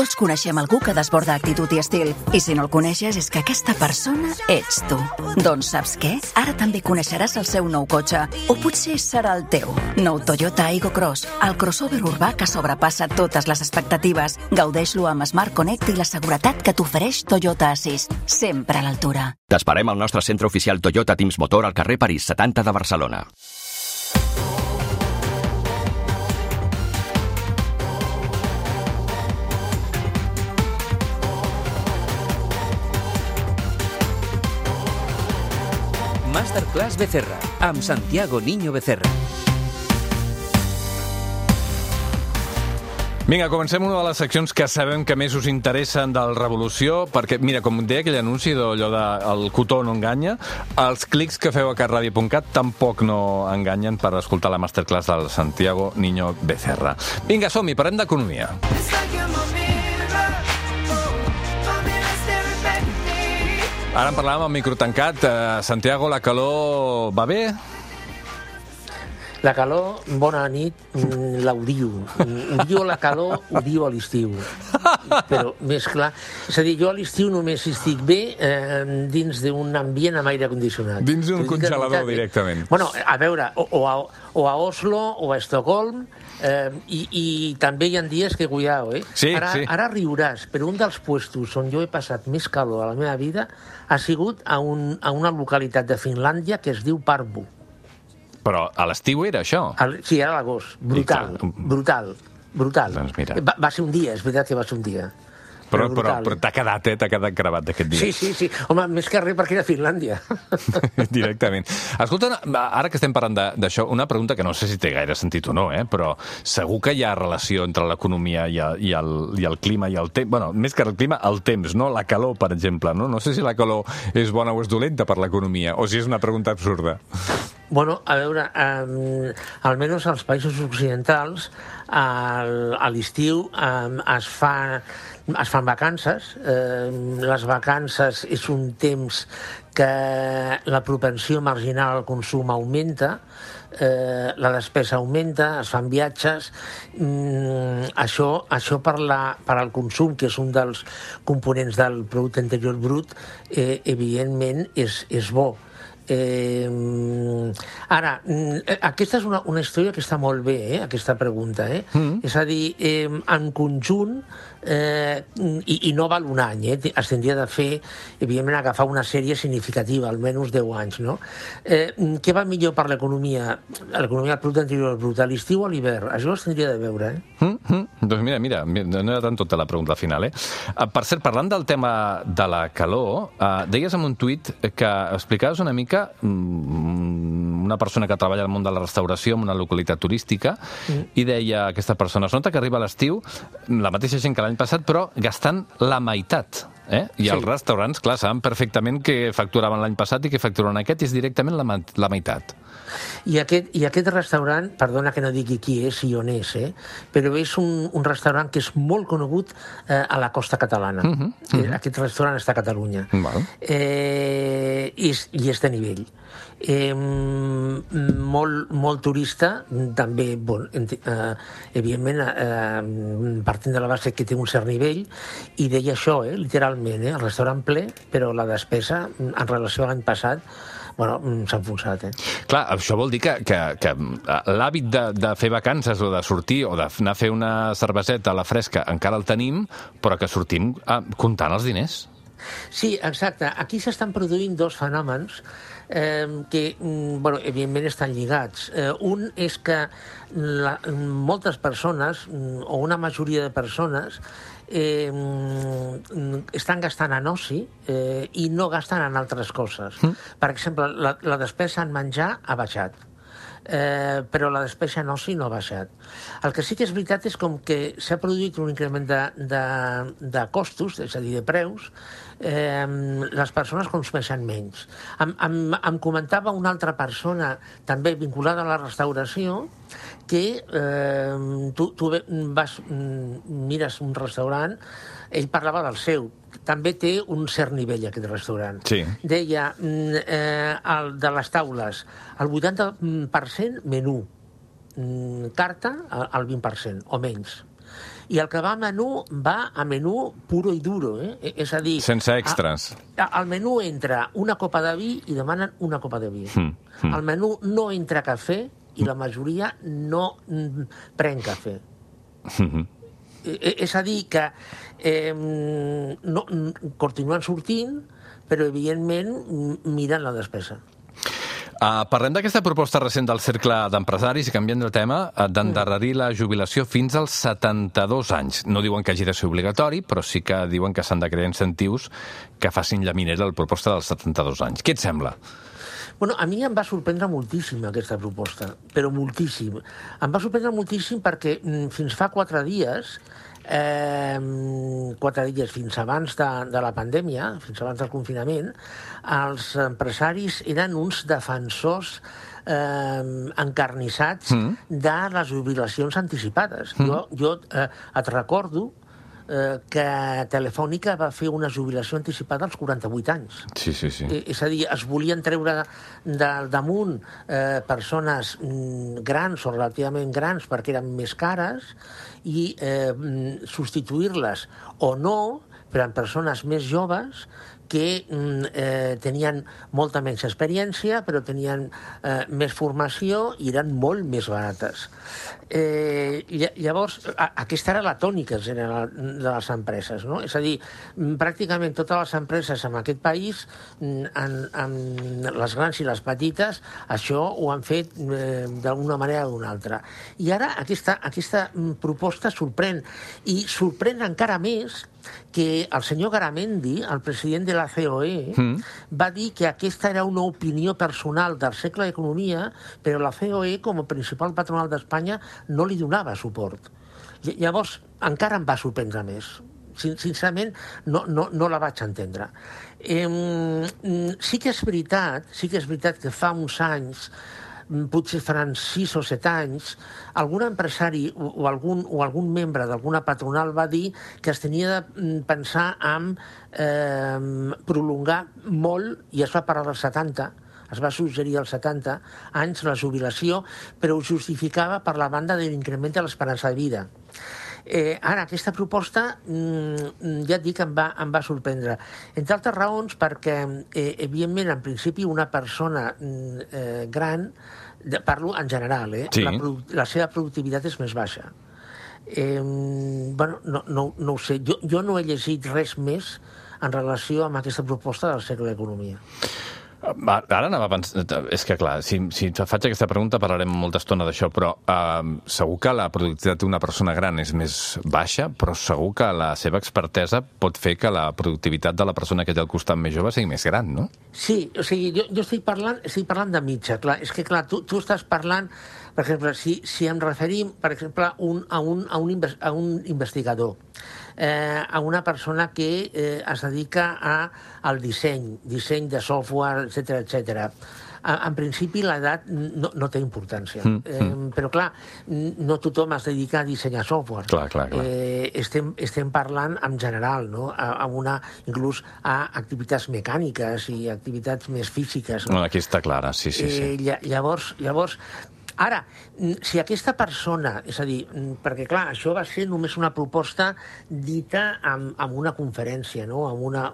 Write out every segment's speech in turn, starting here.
Tots coneixem algú que desborda actitud i estil. I si no el coneixes, és que aquesta persona ets tu. Doncs saps què? Ara també coneixeràs el seu nou cotxe. O potser serà el teu. Nou Toyota Aygo Cross. El crossover urbà que sobrepassa totes les expectatives. Gaudeix-lo amb Smart Connect i la seguretat que t'ofereix Toyota Assist. Sempre a l'altura. T'esperem al nostre centre oficial Toyota Teams Motor al carrer París 70 de Barcelona. Masterclass Becerra, amb Santiago Niño Becerra. Vinga, comencem una de les seccions que sabem que més us interessen del Revolució, perquè, mira, com deia aquell anunci d'allò de el cotó no enganya, els clics que feu a catradio.cat tampoc no enganyen per escoltar la masterclass del Santiago Niño Becerra. Vinga, som-hi, parlem d'economia. Ara en parlàvem amb micro tancat. Uh, Santiago, la calor va bé? La calor, bona nit, mm, l'odio. Mm, Odio la calor, odio a l'estiu. Però més clar... És a dir, jo a l'estiu només estic bé eh, dins d'un ambient amb aire condicionat. Dins d'un congelador, directament. Bueno, a veure, o, o, a, o a Oslo o a Estocolm, eh, i, i també hi ha dies que, cuidao, eh? Sí, ara, sí. ara riuràs, però un dels puestos on jo he passat més calor a la meva vida ha sigut a, un, a una localitat de Finlàndia que es diu Parbu. Però a l'estiu era això. Al, sí, era l'agost. Brutal, clar. brutal, brutal. Doncs mira. Va, va ser un dia, és veritat que va ser un dia. Però, però, brutal. però t'ha quedat, eh? T'ha quedat gravat d'aquest dia. Sí, sí, sí. Home, més que res perquè era Finlàndia. Directament. Escolta, ara que estem parlant d'això, una pregunta que no sé si té gaire sentit o no, eh? però segur que hi ha relació entre l'economia i, el, i, el, i el clima i el temps. bueno, més que el clima, el temps, no? La calor, per exemple. No, no sé si la calor és bona o és dolenta per l'economia, o si és una pregunta absurda. Bueno, a veure, um, almenys als països occidentals, al, a l'estiu um, es, fa, es fan vacances. Um, les vacances és un temps que la propensió marginal al consum augmenta, eh, la despesa augmenta, es fan viatges. Mm, això, això per, la, per al consum, que és un dels components del producte interior brut, eh, evidentment és, és bo. Eh, ara, mm, aquesta és una, una història que està molt bé, eh, aquesta pregunta. Eh? Mm. És a dir, eh, en conjunt, eh, i, i no val un any, eh? es tindria de fer, evidentment, agafar una sèrie significativa, almenys 10 anys. No? Eh, què va millor per l'economia? L'economia del producte anterior brut, a l'estiu o a l'hivern? Això es tindria de veure. Eh? Mm -hmm. Doncs mira, mira, no era tant tota la pregunta final, eh? Uh, Per cert, parlant del tema de la calor, uh, deies en un tuit que explicaves una mica mm, una persona que treballa al món de la restauració en una localitat turística mm. i deia aquesta persona, es nota que arriba l'estiu la mateixa gent que l'any passat, però gastant la meitat. Eh? I Sí. els restaurants, clar, saben perfectament que facturaven l'any passat i que facturen aquest és directament la, la meitat. I aquest, I aquest restaurant, perdona que no digui qui és i on és, eh? però és un, un restaurant que és molt conegut eh, a la costa catalana. Uh -huh, uh -huh. Aquest restaurant està a Catalunya. Val. Eh, i, és, I és de nivell. Eh, molt, molt turista, també, bon, eh, evidentment, eh, partint de la base que té un cert nivell, i deia això, eh, literalment, eh, el restaurant ple, però la despesa, en relació a l'any passat, bueno, mm, s'ha enfonsat, eh? Clar, això vol dir que, que, que l'hàbit de, de fer vacances o de sortir o d'anar a fer una cerveseta a la fresca encara el tenim, però que sortim ah, comptant els diners. Sí, exacte. Aquí s'estan produint dos fenòmens eh, que, mm, bueno, evidentment, estan lligats. Eh, un és que la, moltes persones, mm, o una majoria de persones, eh, mm, estan gastant en oci eh, i no gasten en altres coses. Mm. Per exemple, la, la despesa en menjar ha baixat eh, però la despesa en oci no ha baixat. El que sí que és veritat és com que s'ha produït un increment de, de, de costos, és a dir, de preus, eh, les persones consumeixen menys. Em, em, em comentava una altra persona, també vinculada a la restauració, que eh, tu, tu vas, mm, mires un restaurant, ell parlava del seu, també té un cert nivell aquest restaurant. Sí. Deia, mm, eh, el de les taules, el 80% menú, mm, carta al al 20% o menys. I el que va a menú va a menú puro i duro, eh? E- És a dir... Sense extras. A, al menú entra una copa de vi i demanen una copa de vi. Mm, mm. Al menú no entra cafè i la majoria no mm, pren cafè. Mhm. Eh, És a dir, que eh, no, continuen sortint, però evidentment miren la despesa. Uh, parlem d'aquesta proposta recent del Cercle d'Empresaris i canviant de tema, uh, d'endarrerir la jubilació fins als 72 anys. No diuen que hagi de ser obligatori, però sí que diuen que s'han de crear incentius que facin la proposta dels 72 anys. Què et sembla? Bueno, a mi em va sorprendre moltíssim aquesta proposta, però moltíssim. Em va sorprendre moltíssim perquè mm, fins fa quatre dies, eh, quatre dies fins abans de, de la pandèmia, fins abans del confinament, els empresaris eren uns defensors eh, encarnissats Mm. de les jubilacions anticipades. Jo, jo eh, et recordo eh, que Telefònica va fer una jubilació anticipada als 48 anys. Sí, sí, sí. És a dir, es volien treure del damunt eh, persones mm, grans o relativament grans perquè eren més cares i eh, mm, substituir-les o no per a persones més joves que mm, eh, tenien molta menys experiència, però tenien eh, més formació i eren molt més barates. Eh, lla- llavors, aquesta era la tònica general de les empreses, no? És a dir, pràcticament totes les empreses en aquest país, mm, en, en les grans i les petites, això ho han fet eh, d'una manera o d'una altra. I ara aquesta, aquesta mm, proposta sorprèn, i sorprèn encara més que el senyor Garamendi, el president de la COE, Mm. va dir que aquesta era una opinió personal del segle d'Economia, però la COE, com a principal patronal d'Espanya, no li donava suport. Ll- Llavors, encara em va sorprendre més. Sin- Sincerament, no, no, no la vaig entendre. Eh, sí que és veritat, sí que és veritat que fa uns anys mm, potser faran sis o set anys, algun empresari o, algun, o algun membre d'alguna patronal va dir que es tenia de mm, pensar en eh, prolongar molt, i es va parlar dels 70, es va suggerir als 70 anys la jubilació, però ho justificava per la banda de l'increment de l'esperança de vida. Eh, ara, aquesta proposta, mm, ja et dic, em va, em va sorprendre. Entre altres raons, perquè, eh, evidentment, en principi, una persona mm, eh, gran, de, parlo en general, eh, Sí. la, la seva productivitat és més baixa. Eh, bueno, no, no, no ho sé. Jo, jo no he llegit res més en relació amb aquesta proposta del segle d'Economia. Va, Ara anava a pensar... És que, clar, si, si faig aquesta pregunta parlarem molta estona d'això, però eh, segur que la productivitat d'una persona gran és més baixa, però segur que la seva expertesa pot fer que la productivitat de la persona que té al costat més jove sigui més gran, no? Sí, o sigui, jo, jo estic parlant, estic parlant de mitja, clar. És que, clar, tu, tu estàs parlant, per exemple, si, si em referim, per exemple, un, a, un, a, un, a un investigador, eh, a una persona que eh, es dedica a, al disseny, disseny de software, etc etc. En principi, l'edat no, no té importància. Mm, Eh, però, clar, no tothom es dedica a dissenyar software. Clar, clar, clar. Eh, estem, estem parlant en general, no? A, a una, inclús a activitats mecàniques i activitats més físiques. No? Aquí està clara, sí, sí, sí. Eh, lla- llavors, llavors, ara, mm, si aquesta persona, és a dir, mm, perquè clar, això va ser només una proposta dita amb, amb una conferència, no? Amb una...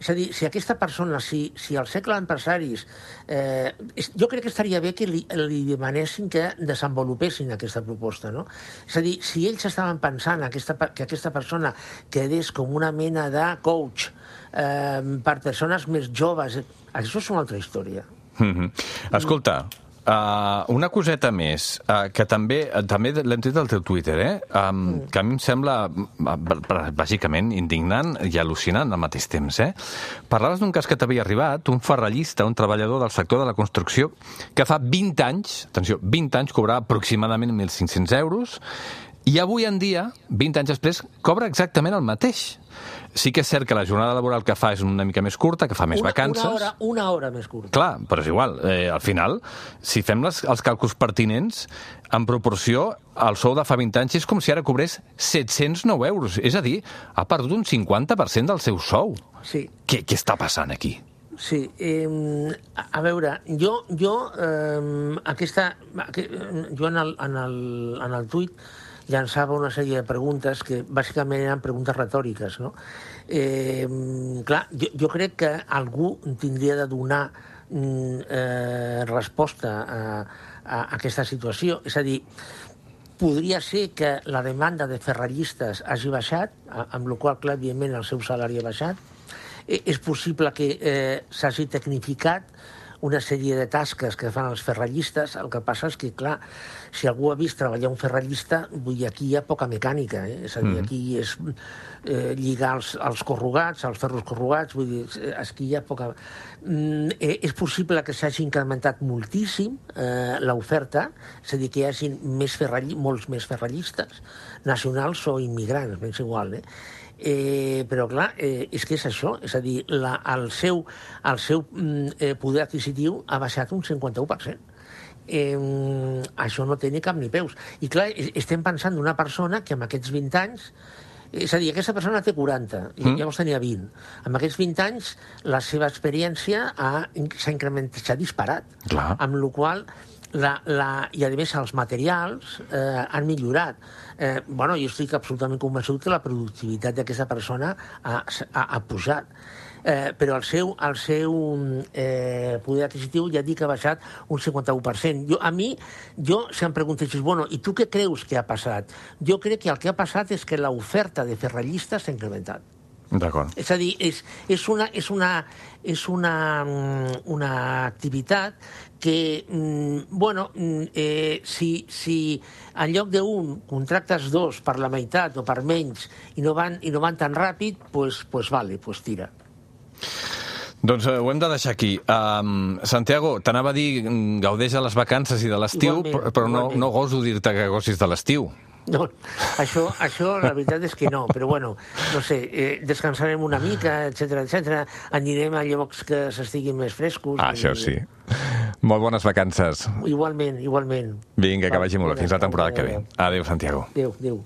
És a dir, si aquesta persona, si, si el segle d'empresaris, eh, jo crec que estaria bé que li, li demanessin que desenvolupessin aquesta proposta, no? És a dir, si ells estaven pensant aquesta, que aquesta persona quedés com una mena de coach eh, per persones més joves, eh, això és una altra història. Mhm. Escolta, uh, una coseta més, uh, que també també l'hem tret al teu Twitter, eh? Um, que a mi em sembla mm, b- bàsicament indignant i al·lucinant al mateix temps, eh? Parlaves d'un cas que t'havia arribat, un ferrallista, un treballador del sector de la construcció, que fa 20 anys, atenció, 20 anys cobrava aproximadament 1.500 euros, i avui en dia, 20 anys després, cobra exactament el mateix. Sí que és cert que la jornada laboral que fa és una mica més curta, que fa més una, vacances... Una hora, una hora més curta. Clar, però és igual. Eh, al final, si fem les, els càlculs pertinents, en proporció, el sou de fa 20 anys és com si ara cobrés 709 euros. És a dir, ha perdut un 50% del seu sou. Sí, Què, què està passant aquí? sí. Eh, a, veure, jo, jo eh, aquesta, aqu- jo en el, en el, en el tuit llançava una sèrie de preguntes que bàsicament eren preguntes retòriques. No? Eh, clar, jo, jo crec que algú tindria de donar mm, eh, resposta a, a aquesta situació. És a dir, podria ser que la demanda de ferrallistes hagi baixat, amb la qual clar, evidentment, el seu salari ha baixat. Eh, és possible que eh, s'hagi tecnificat una sèrie de tasques que fan els ferrallistes. El que passa és que, clar, si algú ha vist treballar un ferrallista, vull dir, aquí hi ha poca mecànica, eh? és a dir, mm. aquí és eh, lligar els, els corrugats, els ferros corrugats, vull dir, ha poca... Mm, eh, és possible que s'hagi incrementat moltíssim eh, l'oferta, és a dir, que hi hagi més ferrall... molts més ferrallistes, nacionals o immigrants, m'és igual, eh? Eh, però, clar, eh, és que és això. És a dir, la, el seu, el seu mm, eh, poder adquisitiu ha baixat un 51%. Eh, això no té ni cap ni peus. I, clar, estem pensant d'una persona que amb aquests 20 anys és a dir, aquesta persona té 40, i mm. llavors tenia 20. Amb aquests 20 anys, la seva experiència s'ha incrementat, s'ha disparat. Clar. Amb la qual la, la, i a més els materials eh, han millorat. Eh, bueno, jo estic absolutament convençut que la productivitat d'aquesta persona ha, ha, ha pujat. Eh, però el seu, el seu eh, poder adquisitiu ja dic que ha baixat un 51%. Jo, a mi, jo, si em preguntessis, bueno, i tu què creus que ha passat? Jo crec que el que ha passat és que l'oferta de ferrallistes s'ha incrementat. D'acord. És a dir, és, és, una, és, una, és una, mm, una activitat que, mm, bueno, mm, eh, si, si en lloc d'un contractes dos per la meitat o per menys i no van, i no van tan ràpid, pues, pues vale, pues tira. Doncs uh, ho hem de deixar aquí. Um, Santiago, t'anava a dir gaudeix de les vacances i de l'estiu, però no, no goso dir-te que gossis de l'estiu. No, això, això la veritat és que no, però bueno, no sé, eh, descansarem una mica, etc etc. anirem a llocs que s'estiguin més frescos. Ah, això sí. Molt bones vacances. Igualment, igualment. Vinga, que vagi molt bé. Fins la temporada que ve. Adéu, Santiago. Adéu, adéu.